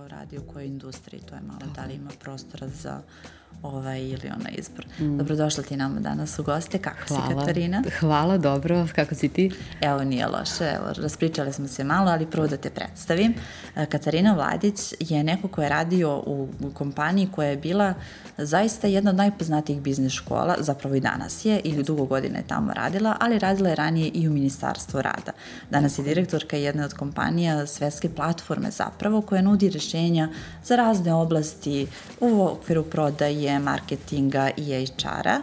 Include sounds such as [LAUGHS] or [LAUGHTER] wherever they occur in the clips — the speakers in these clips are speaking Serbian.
ko radi u kojoj industriji, to je malo da li ima prostora za ovaj ili onaj izbor. Mm. Dobrodošla ti nama danas u goste. Kako hvala. si Katarina? Hvala, dobro. Kako si ti? Evo, nije loše. Evo, raspričali smo se malo, ali prvo da te predstavim. E, Katarina Vladić je neko ko je radio u kompaniji koja je bila zaista jedna od najpoznatijih biznis škola, zapravo i danas je, ili dugo godina je tamo radila, ali radila je ranije i u Ministarstvu rada. Danas je direktorka jedne od kompanija svetske platforme zapravo koja nudi rešenja za razne oblasti u okviru prodaje, marketinga i HR-a.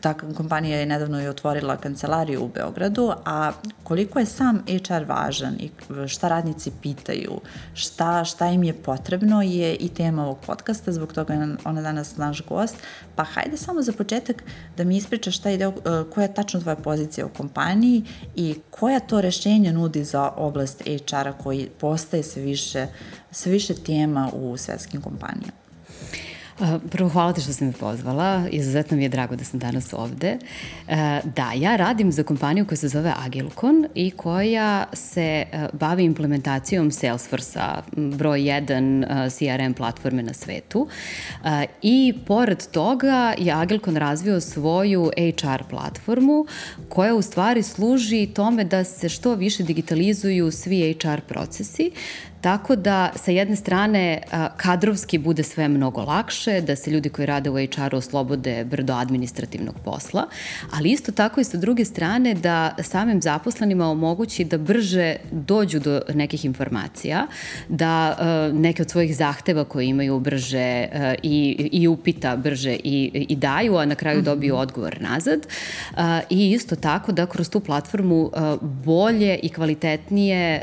Ta kompanija je nedavno i otvorila kancelariju u Beogradu, a koliko je sam HR važan i šta radnici pitaju, šta, šta im je potrebno je i tema ovog podcasta, zbog toga je ona danas naš gost. Pa hajde samo za početak da mi ispričaš šta ide, koja je tačno tvoja pozicija u kompaniji i koja to rešenja nudi za oblast HR-a koji postaje sve više, sve više tema u svetskim kompanijama. Prvo, hvala ti što si me pozvala. Izuzetno mi je drago da sam danas ovde. Da, ja radim za kompaniju koja se zove Agilcon i koja se bavi implementacijom Salesforce-a, broj 1 CRM platforme na svetu. I pored toga je Agilcon razvio svoju HR platformu koja u stvari služi tome da se što više digitalizuju svi HR procesi, Tako da, sa jedne strane, kadrovski bude sve mnogo lakše, da se ljudi koji rade u HR-u oslobode brdo administrativnog posla, ali isto tako i sa druge strane da samim zaposlenima omogući da brže dođu do nekih informacija, da neke od svojih zahteva koje imaju brže i, i upita brže i, i daju, a na kraju mhm. dobiju odgovor nazad. I isto tako da kroz tu platformu bolje i kvalitetnije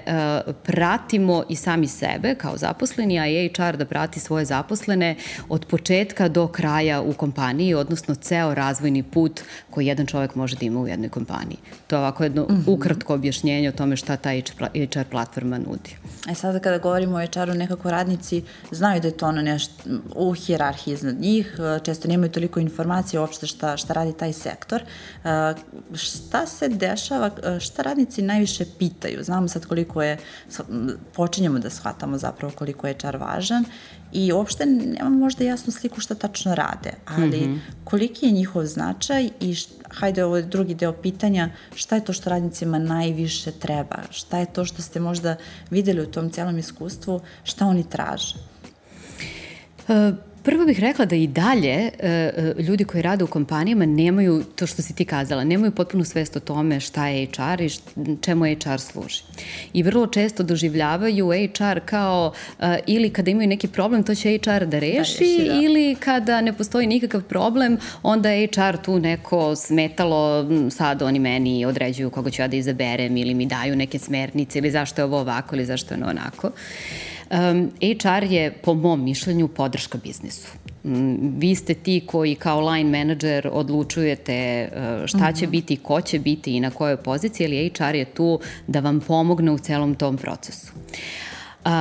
pratimo i sam sami sebe kao zaposleni, a HR da prati svoje zaposlene od početka do kraja u kompaniji, odnosno ceo razvojni put koji jedan čovek može da ima u jednoj kompaniji. To je ovako jedno mm -hmm. ukratko objašnjenje o tome šta ta HR platforma nudi. E sada kada govorimo o HR-u, nekako radnici znaju da je to ono nešto u hjerarhiji iznad njih, često nemaju toliko informacije uopšte šta, šta radi taj sektor. Šta se dešava, šta radnici najviše pitaju? Znamo sad koliko je, počinjemo da shvatamo zapravo koliko je čar važan i uopšte nemamo možda jasnu sliku šta tačno rade, ali mm -hmm. koliki je njihov značaj i št, hajde ovo je drugi deo pitanja, šta je to što radnicima najviše treba, šta je to što ste možda videli u tom celom iskustvu, šta oni traže? Uh, Prvo bih rekla da i dalje e, e, ljudi koji rade u kompanijama nemaju, to što si ti kazala, nemaju potpunu svest o tome šta je HR i čemu HR služi. I vrlo često doživljavaju HR kao e, ili kada imaju neki problem, to će HR da reši, da reši da. ili kada ne postoji nikakav problem, onda je HR tu neko smetalo, sad oni meni određuju koga ću ja da izaberem ili mi daju neke smernice ili zašto je ovo ovako ili zašto je ono onako. Uh, HR je, po mom mišljenju, podrška biznisu. Vi ste ti koji kao line manager odlučujete uh, šta će mhm. biti, ko će biti i na kojoj poziciji, ali HR je tu da vam pomogne u celom tom procesu. Uh,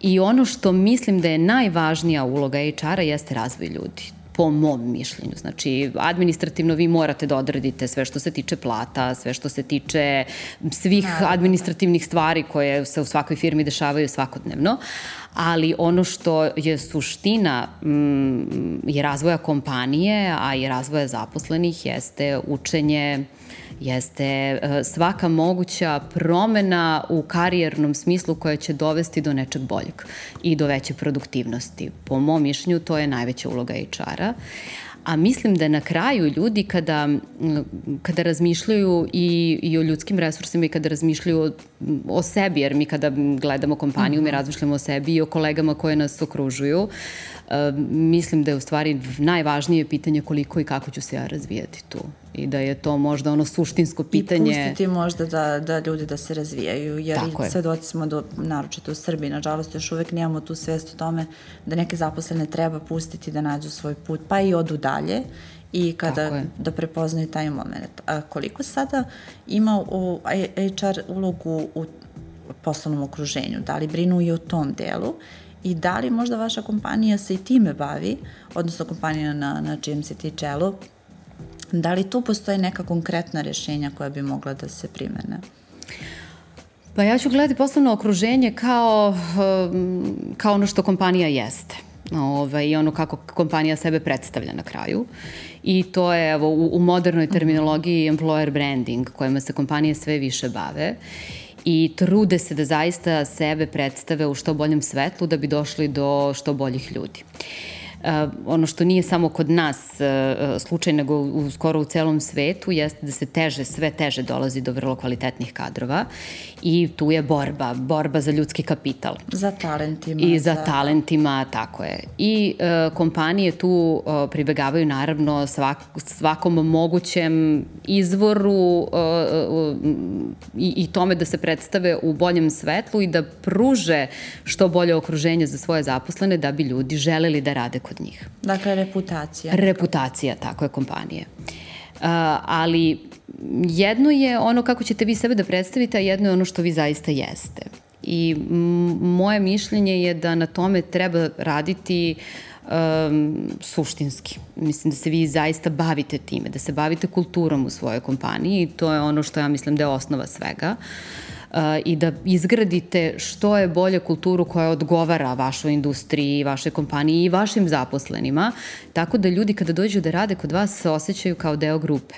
I ono što mislim da je najvažnija uloga HR-a jeste razvoj ljudi po mom mišljenju. Znači, administrativno vi morate da odredite sve što se tiče plata, sve što se tiče svih administrativnih stvari koje se u svakoj firmi dešavaju svakodnevno, ali ono što je suština mm, je razvoja kompanije, a i razvoja zaposlenih jeste učenje jeste e, svaka moguća promena u karijernom smislu koja će dovesti do nečeg boljeg i do veće produktivnosti. Po mom mišljenju to je najveća uloga HR-a. A mislim da na kraju ljudi kada, kada razmišljaju i, i o ljudskim resursima i kada razmišljaju o, o sebi, jer mi kada gledamo kompaniju, mi mhm. razmišljamo o sebi i o kolegama koje nas okružuju, uh, mislim da je u stvari najvažnije pitanje koliko i kako ću se ja razvijati tu i da je to možda ono suštinsko pitanje. I pustiti možda da, da ljudi da se razvijaju, jer Tako i svedoci smo do, naročito u Srbiji, nažalost još uvek nemamo tu svest o tome da neke zaposlene treba pustiti da nađu svoj put, pa i odu dalje i kada da prepoznaju taj moment. A koliko sada ima u HR ulogu u poslovnom okruženju? Da li brinu i o tom delu i da li možda vaša kompanija se i time bavi, odnosno kompanija na, na čijem se ti čelu, da li tu postoje neka konkretna rešenja koja bi mogla da se primene? Pa ja ću gledati poslovno okruženje kao, um, kao ono što kompanija jeste ovaj, i ono kako kompanija sebe predstavlja na kraju. I to je evo, u, u modernoj terminologiji employer branding kojima se kompanije sve više bave i trude se da zaista sebe predstave u što boljem svetlu da bi došli do što boljih ljudi. Uh, ono što nije samo kod nas e, slučaj, nego u, skoro u celom svetu, jeste da se teže, sve teže dolazi do vrlo kvalitetnih kadrova i tu je borba, borba za ljudski kapital. Za talentima. I za, za... talentima, tako je. I e, kompanije tu e, pribegavaju naravno svak, svakom mogućem izvoru e, e, i, i tome da se predstave u boljem svetlu i da pruže što bolje okruženje za svoje zaposlene da bi ljudi želeli da rade kod njih. Dakle, reputacija. Reputacija, tako je, kompanije. Uh, ali jedno je ono kako ćete vi sebe da predstavite, a jedno je ono što vi zaista jeste. I moje mišljenje je da na tome treba raditi um, suštinski. Mislim da se vi zaista bavite time, da se bavite kulturom u svojoj kompaniji i to je ono što ja mislim da je osnova svega. Uh, i da izgradite što je bolje kulturu koja odgovara vašoj industriji, vašoj kompaniji i vašim zaposlenima, tako da ljudi kada dođu da rade kod vas se osjećaju kao deo grupe.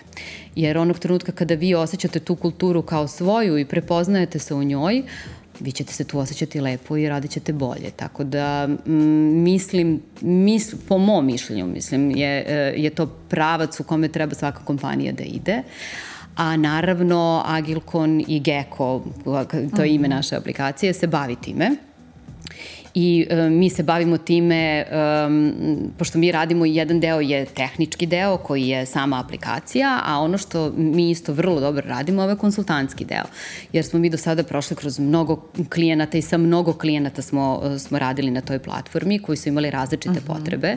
Jer onog trenutka kada vi osjećate tu kulturu kao svoju i prepoznajete se u njoj, vi ćete se tu osjećati lepo i radit ćete bolje. Tako da m, mislim, misl, po mom mišljenju, mislim, je, e, je to pravac u kome treba svaka kompanija da ide a naravno Agilcon i Gecko, to je ime naše aplikacije, se bavi time i e, mi se bavimo time, um, pošto mi radimo, jedan deo je tehnički deo koji je sama aplikacija, a ono što mi isto vrlo dobro radimo je konsultantski deo, jer smo mi do sada prošli kroz mnogo klijenata i sa mnogo klijenata smo, smo radili na toj platformi koji su imali različite uh mhm. -huh. potrebe,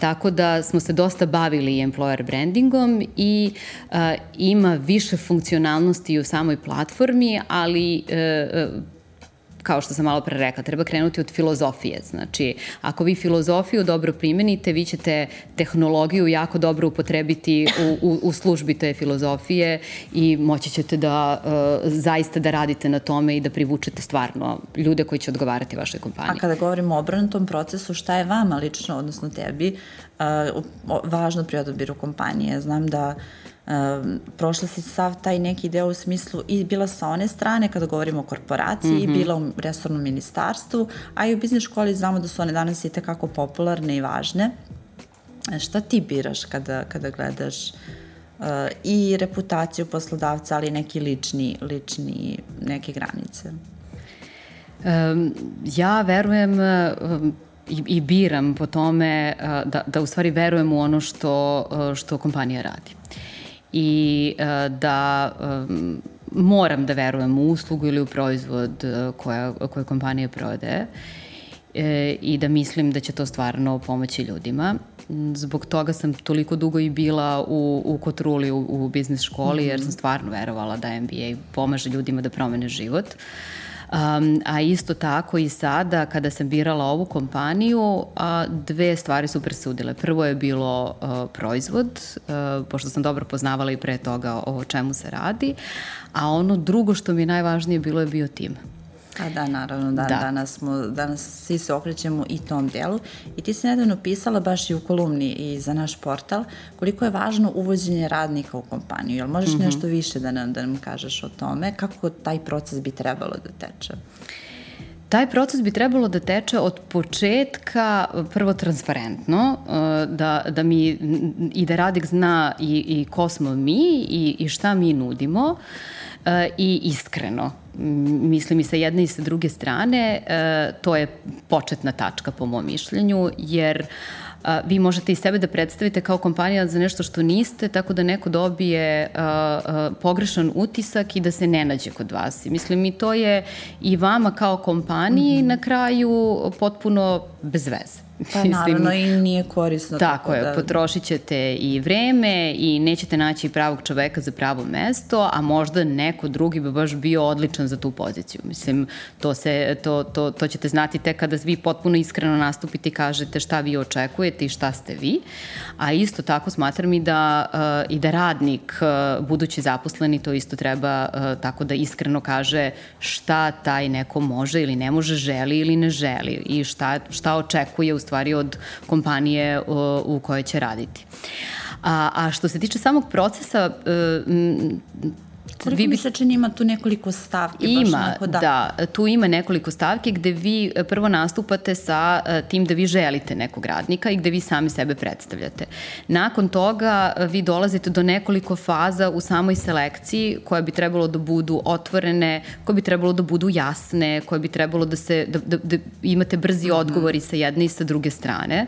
tako da smo se dosta bavili employer brandingom i uh, ima više funkcionalnosti u samoj platformi, ali uh, kao što sam malo pre rekla, treba krenuti od filozofije. Znači, ako vi filozofiju dobro primenite, vi ćete tehnologiju jako dobro upotrebiti u, u, u službi te filozofije i moći ćete da uh, zaista da radite na tome i da privučete stvarno ljude koji će odgovarati vašoj kompaniji. A kada govorimo o obrnutom procesu, šta je vama lično, odnosno tebi, uh, važno pri odabiru kompanije? Znam da uh, Um, prošla si sav taj neki deo u smislu i bila sa one strane kada govorimo o korporaciji, mm -hmm. bila u resornom ministarstvu, a i u biznis školi znamo da su one danas i tekako popularne i važne. E, šta ti biraš kada, kada gledaš uh, i reputaciju poslodavca, ali neki lični, lični neke granice? Um, ja verujem um, i, i biram po tome uh, da, da u stvari verujem u ono što, uh, što kompanija radi i uh, da um, moram da verujem u uslugu ili u proizvod uh, koja, koja kompanija prodaje e, i da mislim da će to stvarno pomoći ljudima. Zbog toga sam toliko dugo i bila u, u Kotruli, u, u biznis školi, jer sam stvarno verovala da MBA pomaže ljudima da promene život. Uh, Um, a isto tako i sada kada sam birala ovu kompaniju, a, dve stvari su presudile. Prvo je bilo a, proizvod, a, pošto sam dobro poznavala i pre toga o čemu se radi, a ono drugo što mi je najvažnije bilo je bio tim. A da, naravno, da, da. danas, smo, danas svi se okrećemo i tom delu. I ti si nedavno pisala baš i u kolumni i za naš portal koliko je važno uvođenje radnika u kompaniju. Jel možeš mm -hmm. nešto više da nam, da nam kažeš o tome? Kako taj proces bi trebalo da teče? Taj proces bi trebalo da teče od početka prvo transparentno, uh, da, da mi i da radnik zna i, i ko smo mi i, i šta mi nudimo uh, i iskreno mislim i sa jedne i sa druge strane, e, to je početna tačka po mom mišljenju, jer a, vi možete i sebe da predstavite kao kompanija za nešto što niste, tako da neko dobije a, pogrešan utisak i da se ne nađe kod vas. Mislim, i to je i vama kao kompaniji mm -hmm. na kraju potpuno bez veze. Pa naravno i nije korisno. Tako, tako je, da... potrošit ćete i vreme i nećete naći pravog čoveka za pravo mesto, a možda neko drugi bi baš bio odličan za tu poziciju. Mislim, to, se, to, to, to ćete znati tek kada vi potpuno iskreno nastupite i kažete šta vi očekujete i šta ste vi. A isto tako smatram i da, uh, i da radnik, uh, budući zaposleni, to isto treba uh, tako da iskreno kaže šta taj neko može ili ne može, želi ili ne želi i šta, šta očekuje u stvari od kompanije u, kojoj će raditi. A, a što se tiče samog procesa, Koliko vi bi... mi se čini ima tu nekoliko stavki? Ima, baš onako, da. da. Tu ima nekoliko stavki gde vi e, prvo nastupate sa e, tim da vi želite nekog radnika i gde vi sami sebe predstavljate. Nakon toga e, vi dolazite do nekoliko faza u samoj selekciji koje bi trebalo da budu otvorene, koje bi trebalo da budu jasne, koje bi trebalo da se da, da, da imate brzi mhm. odgovori sa jedne i sa druge strane.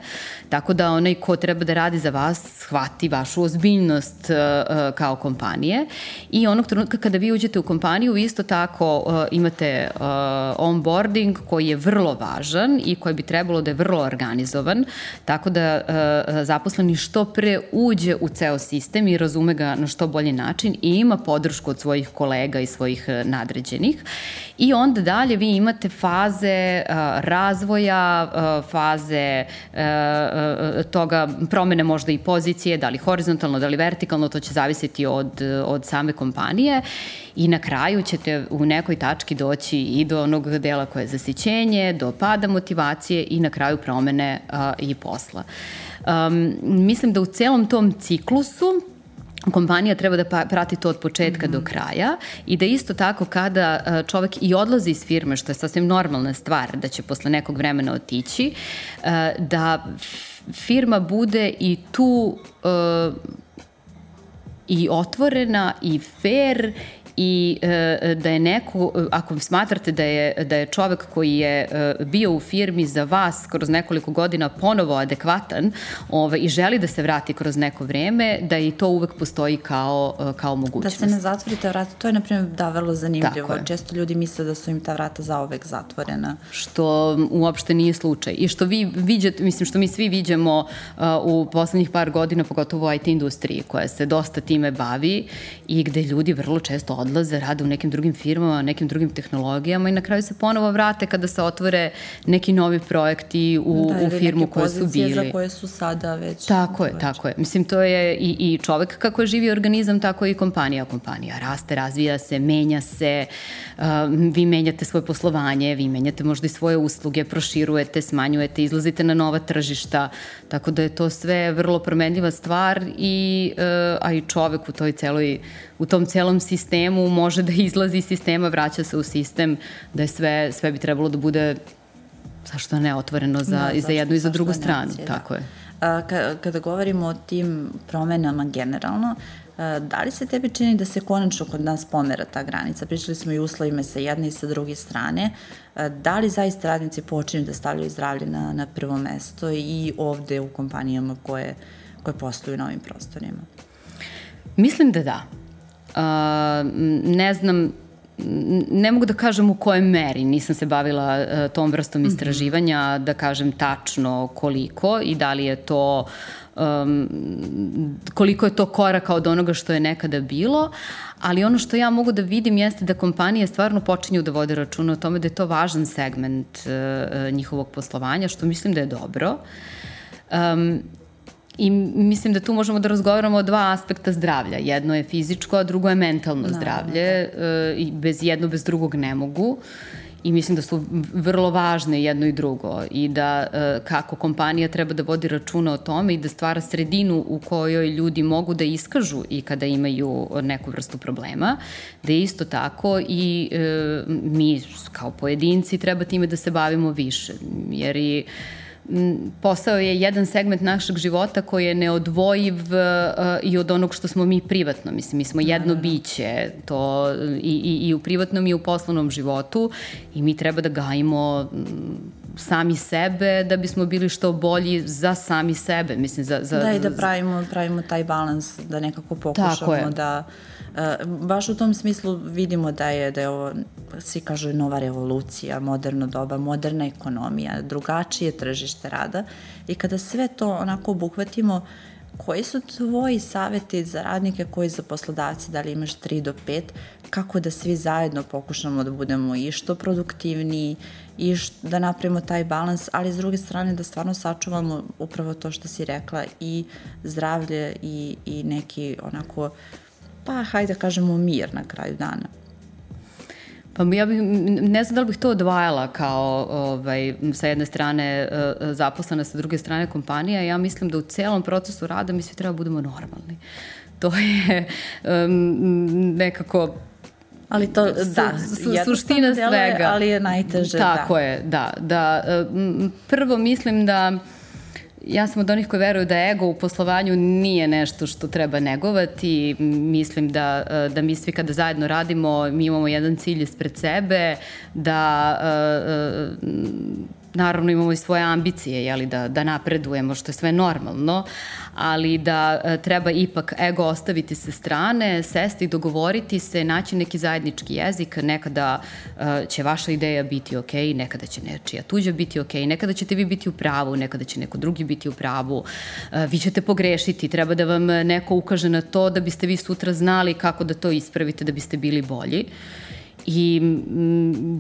Tako da onaj ko treba da radi za vas shvati vašu ozbiljnost uh, kao kompanije i onog trenutka kada vi uđete u kompaniju isto tako uh, imate uh, onboarding koji je vrlo važan i koji bi trebalo da je vrlo organizovan, tako da uh, zaposleni što pre uđe u ceo sistem i razume ga na što bolji način i ima podršku od svojih kolega i svojih uh, nadređenih. I onda dalje vi imate faze uh, razvoja, uh, faze uh, uh, toga promene možda i pozicije, da li horizontalno, da li vertikalno, to će zavisiti od, od same kompanije kompanije i na kraju ćete u nekoj tački doći i do onog dela koje je zasićenje, do pada motivacije i na kraju promene a, i posla. Um, mislim da u celom tom ciklusu kompanija treba da pa, prati to od početka mm -hmm. do mhm. kraja i da isto tako kada čovek i odlazi iz firme, što je sasvim normalna stvar, da će posle nekog vremena otići, da firma bude i tu i otvorena i fair i e, da je neko, ako smatrate da je, da je čovek koji je e, bio u firmi za vas kroz nekoliko godina ponovo adekvatan ove, i želi da se vrati kroz neko vreme, da i to uvek postoji kao, e, kao mogućnost. Da se ne zatvorite vrata, to je na primjer da vrlo zanimljivo. Često ljudi misle da su im ta vrata zaovek zatvorena. Što uopšte nije slučaj. I što vi viđate, mislim što mi svi viđamo uh, u poslednjih par godina, pogotovo u IT industriji koja se dosta time bavi i gde ljudi vrlo često odlaze rade u nekim drugim firmama, nekim drugim tehnologijama i na kraju se ponovo vrate kada se otvore neki novi projekti u, da, u firmu koje su bili. za koje su sada već... Tako je, tako je. Mislim, to je i, i čovek kako je živi organizam, tako i kompanija. Kompanija raste, razvija se, menja se, uh, vi menjate svoje poslovanje, vi menjate možda i svoje usluge, proširujete, smanjujete, izlazite na nova tržišta, tako da je to sve vrlo promenljiva stvar i, uh, a i čovek u toj celoj u tom celom sistemu može da izlazi iz sistema, vraća se u sistem, da je sve, sve bi trebalo da bude zašto ne otvoreno za, da, i za jednu i za drugu stranu. Da. Tako je. A, kada govorimo o tim promenama generalno, da li se tebi čini da se konačno kod nas pomera ta granica? Pričali smo i uslovima sa jedne i sa druge strane. Da li zaista radnici počinju da stavljaju zdravlje na, na prvo mesto i ovde u kompanijama koje, koje postoju na ovim prostorima? Mislim da da ne znam, ne mogu da kažem u kojoj meri, nisam se bavila uh, tom vrstom mhm. istraživanja, da kažem tačno koliko i da li je to um, koliko je to koraka od onoga što je nekada bilo, ali ono što ja mogu da vidim jeste da kompanije stvarno počinju da vode računa o tome da je to važan segment uh, njihovog poslovanja, što mislim da je dobro. Um, I mislim da tu možemo da razgovaramo o dva aspekta zdravlja. Jedno je fizičko, a drugo je mentalno no, zdravlje. E, I bez jedno, bez drugog ne mogu. I mislim da su vrlo važne jedno i drugo i da e, kako kompanija treba da vodi računa o tome i da stvara sredinu u kojoj ljudi mogu da iskažu i kada imaju neku vrstu problema, da je isto tako i e, mi kao pojedinci treba time da se bavimo više. Jer i posao je jedan segment našeg života koji je neodvojiv uh, i od onog što smo mi privatno. Mislim, mi smo jedno da, da, da. biće to i, i, i u privatnom i u poslovnom životu i mi treba da gajimo sami sebe da bismo bili što bolji za sami sebe. Mislim, za, za, da, i da pravimo, pravimo taj balans, da nekako pokušamo da... Uh, baš u tom smislu vidimo da je, da je ovo, svi kažu, nova revolucija, moderno doba, moderna ekonomija, drugačije tržište rada i kada sve to onako obuhvatimo, koji su tvoji saveti za radnike koji za poslodavci, da li imaš 3 do 5, kako da svi zajedno pokušamo da budemo i što produktivniji i š, da napravimo taj balans, ali s druge strane da stvarno sačuvamo upravo to što si rekla i zdravlje i, i neki onako, pa hajde da kažemo mir na kraju dana. Pa ja bih, ne znam da li bih to odvajala kao ovaj, sa jedne strane e, zaposlena, sa druge strane kompanija. Ja mislim da u celom procesu rada mi svi treba da budemo normalni. To je um, nekako Ali to, da, su, suština svega. Ali je najteže, Tako da. je, da. da. Prvo mislim da Ja sam od onih koji veruju da ego u poslovanju nije nešto što treba negovati. Mislim da, da mi svi kada zajedno radimo, mi imamo jedan cilj ispred sebe, da naravno imamo i svoje ambicije, jeli, da, da napredujemo, što je sve normalno, ali da e, treba ipak ego ostaviti sa strane, sesti, dogovoriti se, naći neki zajednički jezik, nekada e, će vaša ideja biti ok, nekada će nečija tuđa biti ok, nekada ćete vi biti u pravu, nekada će neko drugi biti u pravu, e, vi ćete pogrešiti, treba da vam neko ukaže na to da biste vi sutra znali kako da to ispravite, da biste bili bolji. I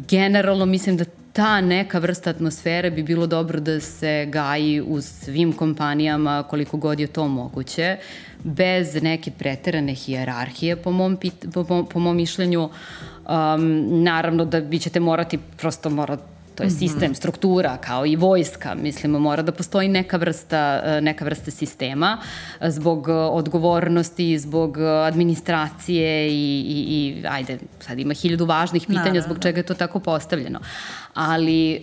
generalno mislim da ta neka vrsta atmosfere bi bilo dobro da se gaji u svim kompanijama koliko god je to moguće, bez neke preterane hijerarhije po mom, pit, po, po mom mišljenju. Um, naravno da vi ćete morati, prosto morati to je mhm. sistem, struktura, kao i vojska, mislimo, mora da postoji neka vrsta, e, neka vrsta sistema e, zbog e, odgovornosti, zbog administracije i, i, i ajde, sad ima hiljadu važnih pitanja Naravno. zbog čega je to tako postavljeno. Ali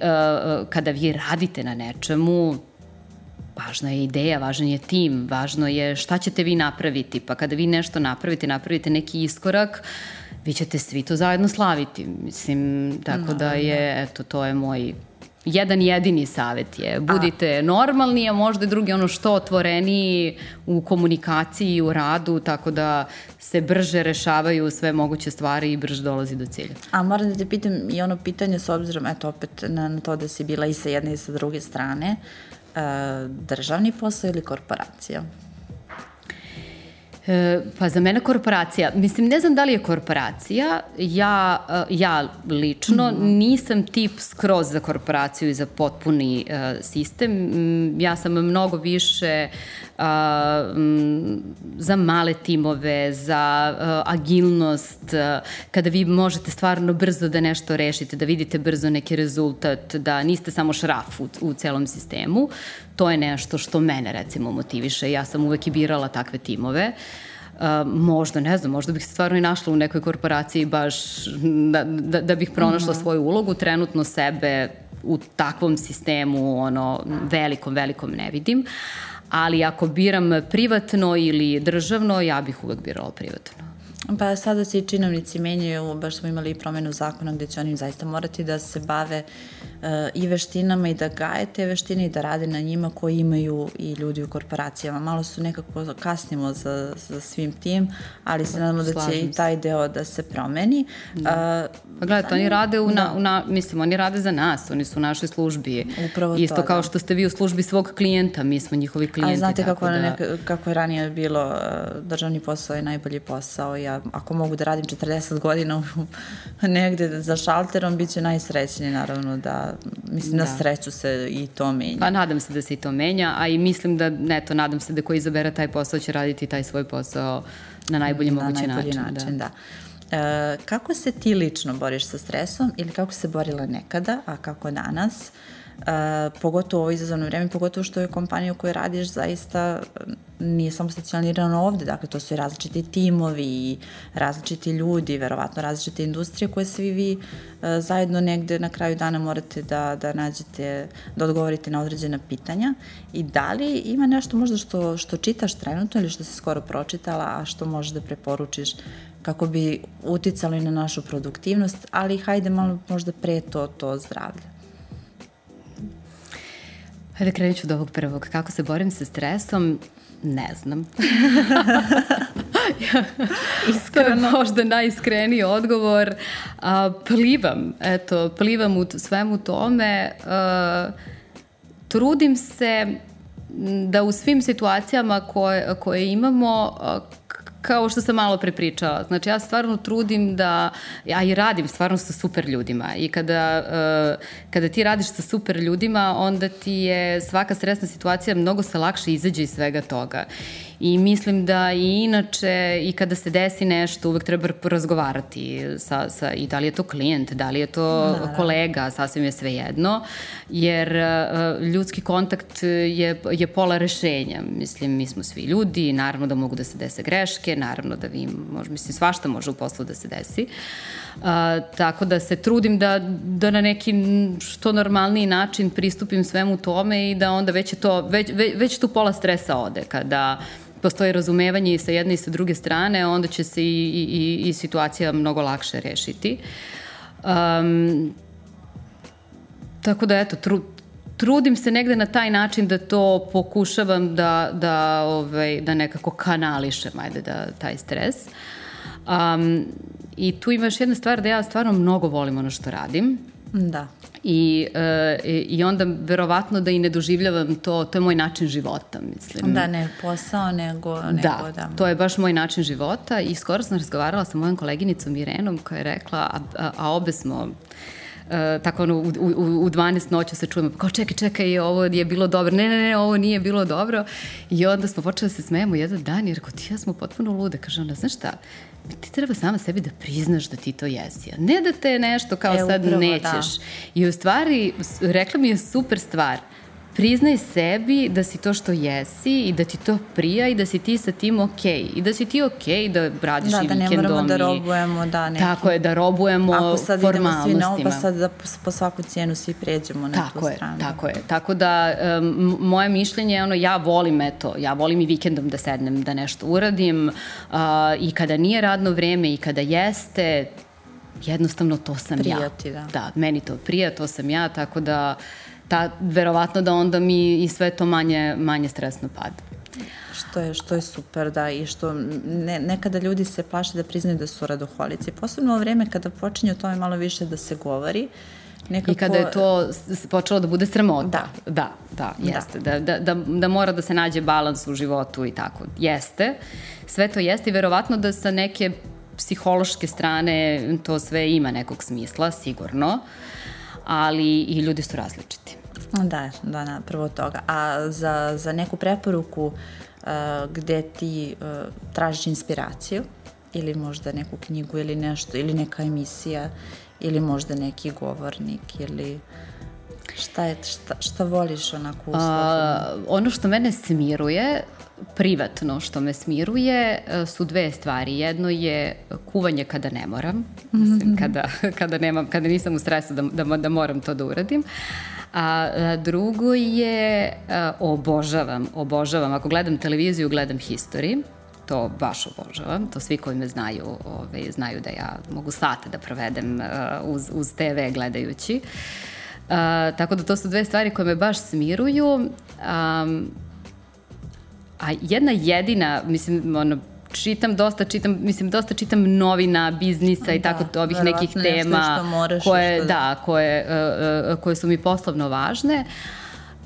kada vi radite na nečemu, važna je ideja, važan je tim, važno je šta ćete vi napraviti, pa kada vi nešto napravite, napravite neki iskorak, uh, vi ćete svi to zajedno slaviti. Mislim, tako no, da je, eto, to je moj jedan jedini savet je budite a. normalni, a možda drugi ono što otvoreniji u komunikaciji i u radu, tako da se brže rešavaju sve moguće stvari i brže dolazi do cilja. A moram da te pitam i ono pitanje s obzirom, eto opet na, na to da si bila i sa jedne i sa druge strane, uh, državni posao ili korporacija? E, pa za mene korporacija, mislim ne znam da li je korporacija, ja, e, ja lično mm -hmm. nisam tip skroz za korporaciju i za potpuni uh, sistem. Ja sam mnogo više uh, m, za male timove, za uh, agilnost, uh, kada vi možete stvarno brzo da nešto rešite, da vidite brzo neki rezultat, da niste samo šraf u, u celom sistemu to je nešto što mene recimo motiviše. Ja sam uvek i birala takve timove. Uh, možda, ne znam, možda bih se stvarno i našla u nekoj korporaciji baš da, da, da bih pronašla mm -hmm. svoju ulogu. Trenutno sebe u takvom sistemu, ono, velikom, velikom ne vidim. Ali ako biram privatno ili državno, ja bih uvek birala privatno. Pa sada se i činovnici menjaju, baš smo imali i promenu zakona gde će oni zaista morati da se bave i veštinama i da gaje te veštine i da rade na njima koji imaju i ljudi u korporacijama. Malo su nekako kasnimo za, za svim tim, ali se nadamo da će i taj deo da se promeni. Da. Uh, pa gledajte, oni rade u, na, da. u na, mislim, oni rade za nas, oni su u našoj službi. Upravo Isto to, kao da. što ste vi u službi svog klijenta, mi smo njihovi klijenti. A znate kako, da... neka, kako je ranije bilo, državni posao je najbolji posao, ja ako mogu da radim 40 godina [LAUGHS] negde za šalterom, bit će najsrećniji naravno da, mislim da. na sreću se i to menja. Pa nadam se da se i to menja, a i mislim da, neto, nadam se da ko izabere taj posao će raditi taj svoj posao na najbolji na mogući najbolji način. način da. da. E, kako se ti lično boriš sa stresom ili kako se borila nekada, a kako danas? Uh, pogotovo u ovo izazovno vreme, pogotovo što je kompanija u kojoj radiš zaista nije samo stacionirano ovde, dakle to su i različiti timovi i različiti ljudi, verovatno različite industrije koje svi vi uh, zajedno negde na kraju dana morate da, da nađete, da odgovorite na određena pitanja i da li ima nešto možda što, što čitaš trenutno ili što si skoro pročitala, a što možeš da preporučiš kako bi uticali na našu produktivnost, ali hajde malo možda pre to, to zdravlje. Hajde krenut ću od ovog prvog. Kako se borim sa stresom? Ne znam. [LAUGHS] Iskreno. Možda najiskreniji odgovor. A, plivam, eto, plivam u svemu tome. A, trudim se da u svim situacijama koje, koje imamo kao što sam malo prepričala. Znači ja stvarno trudim da, ja i radim stvarno sa super ljudima i kada, uh, kada ti radiš sa super ljudima, onda ti je svaka stresna situacija mnogo se lakše izađe iz svega toga. I mislim da i inače i kada se desi nešto uvek treba porazgovarati sa, sa, i da li je to klijent, da li je to da, kolega, sasvim je sve jedno, jer uh, ljudski kontakt je, je pola rešenja. Mislim, mi smo svi ljudi, naravno da mogu da se dese greške, naravno da vi, može, mislim, svašta može u poslu da se desi. Uh, tako da se trudim da, da na neki što normalniji način pristupim svemu tome i da onda već je to, već, već, već tu pola stresa ode, kada postoji razumevanje i sa jedne i sa druge strane, onda će se i, i, i situacija mnogo lakše rešiti. Um, tako da, eto, tru, trudim se negde na taj način da to pokušavam da, da, ovaj, da nekako kanališem, ajde, da, taj stres. Um, I tu ima još jedna stvar da ja stvarno mnogo volim ono što radim. Da. I, e, I onda verovatno da i ne doživljavam to, to je moj način života, mislim. Da, ne posao, nego, nego da. Da, to je baš moj način života i skoro sam razgovarala sa mojom koleginicom Irenom koja je rekla, a, a, a obe smo Uh, tako ono, u, u, u 12 noću se čujemo, kao čekaj, čekaj, ovo je bilo dobro, ne, ne, ne, ovo nije bilo dobro. I onda smo počeli da se smejemo jedan dan, jer kao ti ja smo potpuno lude. Kaže ona, znaš šta, ti treba sama sebi da priznaš da ti to jesi. A ne da te nešto kao e, sad upravo, nećeš. Da. I u stvari, rekla mi je super stvar – priznaj sebi da si to što jesi i da ti to prija i da si ti sa tim okej. Okay. I da si ti okej okay da radiš da, i vikendom. Da, da ne moramo da robujemo, da, neki. Tako je, da robujemo Ako sad idemo svi na oba, sad da po svaku cijenu svi pređemo na tako tu je, stranu. Tako je, tako da um, moje mišljenje je ono, ja volim eto, ja volim i vikendom da sednem, da nešto uradim uh, i kada nije radno vreme i kada jeste, jednostavno to sam Prijati, ja. Prijati, da. Da, meni to prija, to sam ja, tako da ta, verovatno da onda mi i sve to manje, manje stresno pada. Što je, što je super, da, i što ne, nekada ljudi se plaše da priznaju da su radoholici. Posebno u vreme kada počinje o tome malo više da se govori, Nekako... I kada je to počelo da bude sramota. Da. Da, da, jeste. Da. Da, da, da mora da se nađe balans u životu i tako. Jeste. Sve to jeste i verovatno da sa neke psihološke strane to sve ima nekog smisla, sigurno. Uh, ali i ljudi su različiti. Da, da, da, prvo toga. A za, za neku preporuku uh, gde ti uh, tražiš inspiraciju ili možda neku knjigu ili nešto, ili neka emisija ili možda neki govornik ili šta, je, šta, šta voliš onako uslovno? ono što mene smiruje privatno što me smiruje e, su dve stvari. Jedno je kuvanje kada ne moram, mislim, mhm. kada, [LAUGHS] kada, nemam, kada nisam u stresu da, da, da moram to da uradim. A, a drugo je, a, obožavam, obožavam, ako gledam televiziju, gledam history, to baš obožavam, to svi koji me znaju ove, ovaj, znaju da ja mogu sate da provedem a, uz, uz TV gledajući. A, tako da to su dve stvari koje me baš smiruju. Um, A jedna jedina, mislim, ono, čitam dosta, čitam, mislim, dosta čitam novina, biznisa i da, tako ovih nekih tema koje, da, koje, uh, koje su mi poslovno važne.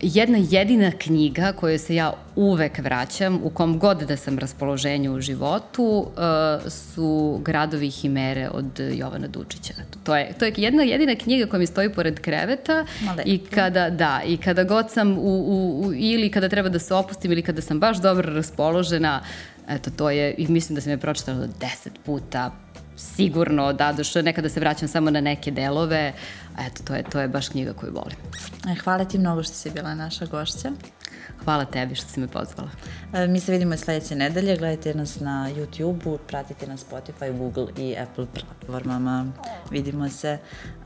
Uh, jedna jedina knjiga koju se ja uvek vraćam, u kom god da sam raspoloženju u životu, uh, su Gradovi Himere od Jovana Dučića. To je, to je jedna jedina knjiga koja mi stoji pored kreveta i kada, da, i kada god sam u, u, u, ili kada treba da se opustim ili kada sam baš dobro raspoložena, eto, to je, i mislim da sam je pročitala deset puta, sigurno da, došto nekada se vraćam samo na neke delove, eto, to je, to je baš knjiga koju volim. E, hvala ti mnogo što si bila naša gošća. Hvala tebi što si me pozvala. E, mi se vidimo sledeće nedelje. Gledajte nas na YouTube-u, pratite na Spotify, Google i Apple platformama. Vidimo se.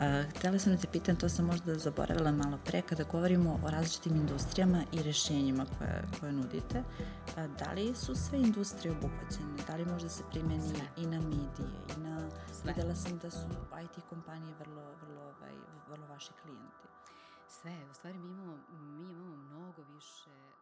E, htela sam da te pitam, to sam možda zaboravila malo pre, kada govorimo o različitim industrijama i rešenjima koje, koje nudite. Da li su sve industrije obuhvaćene? Da li može se primeni sve. i na medije? I na... Sve. Videla sam da su IT kompanije vrlo, vrlo, ovaj, vrlo vaši klijenti. Sve, u stvari mi imamo, mi imamo mnogo više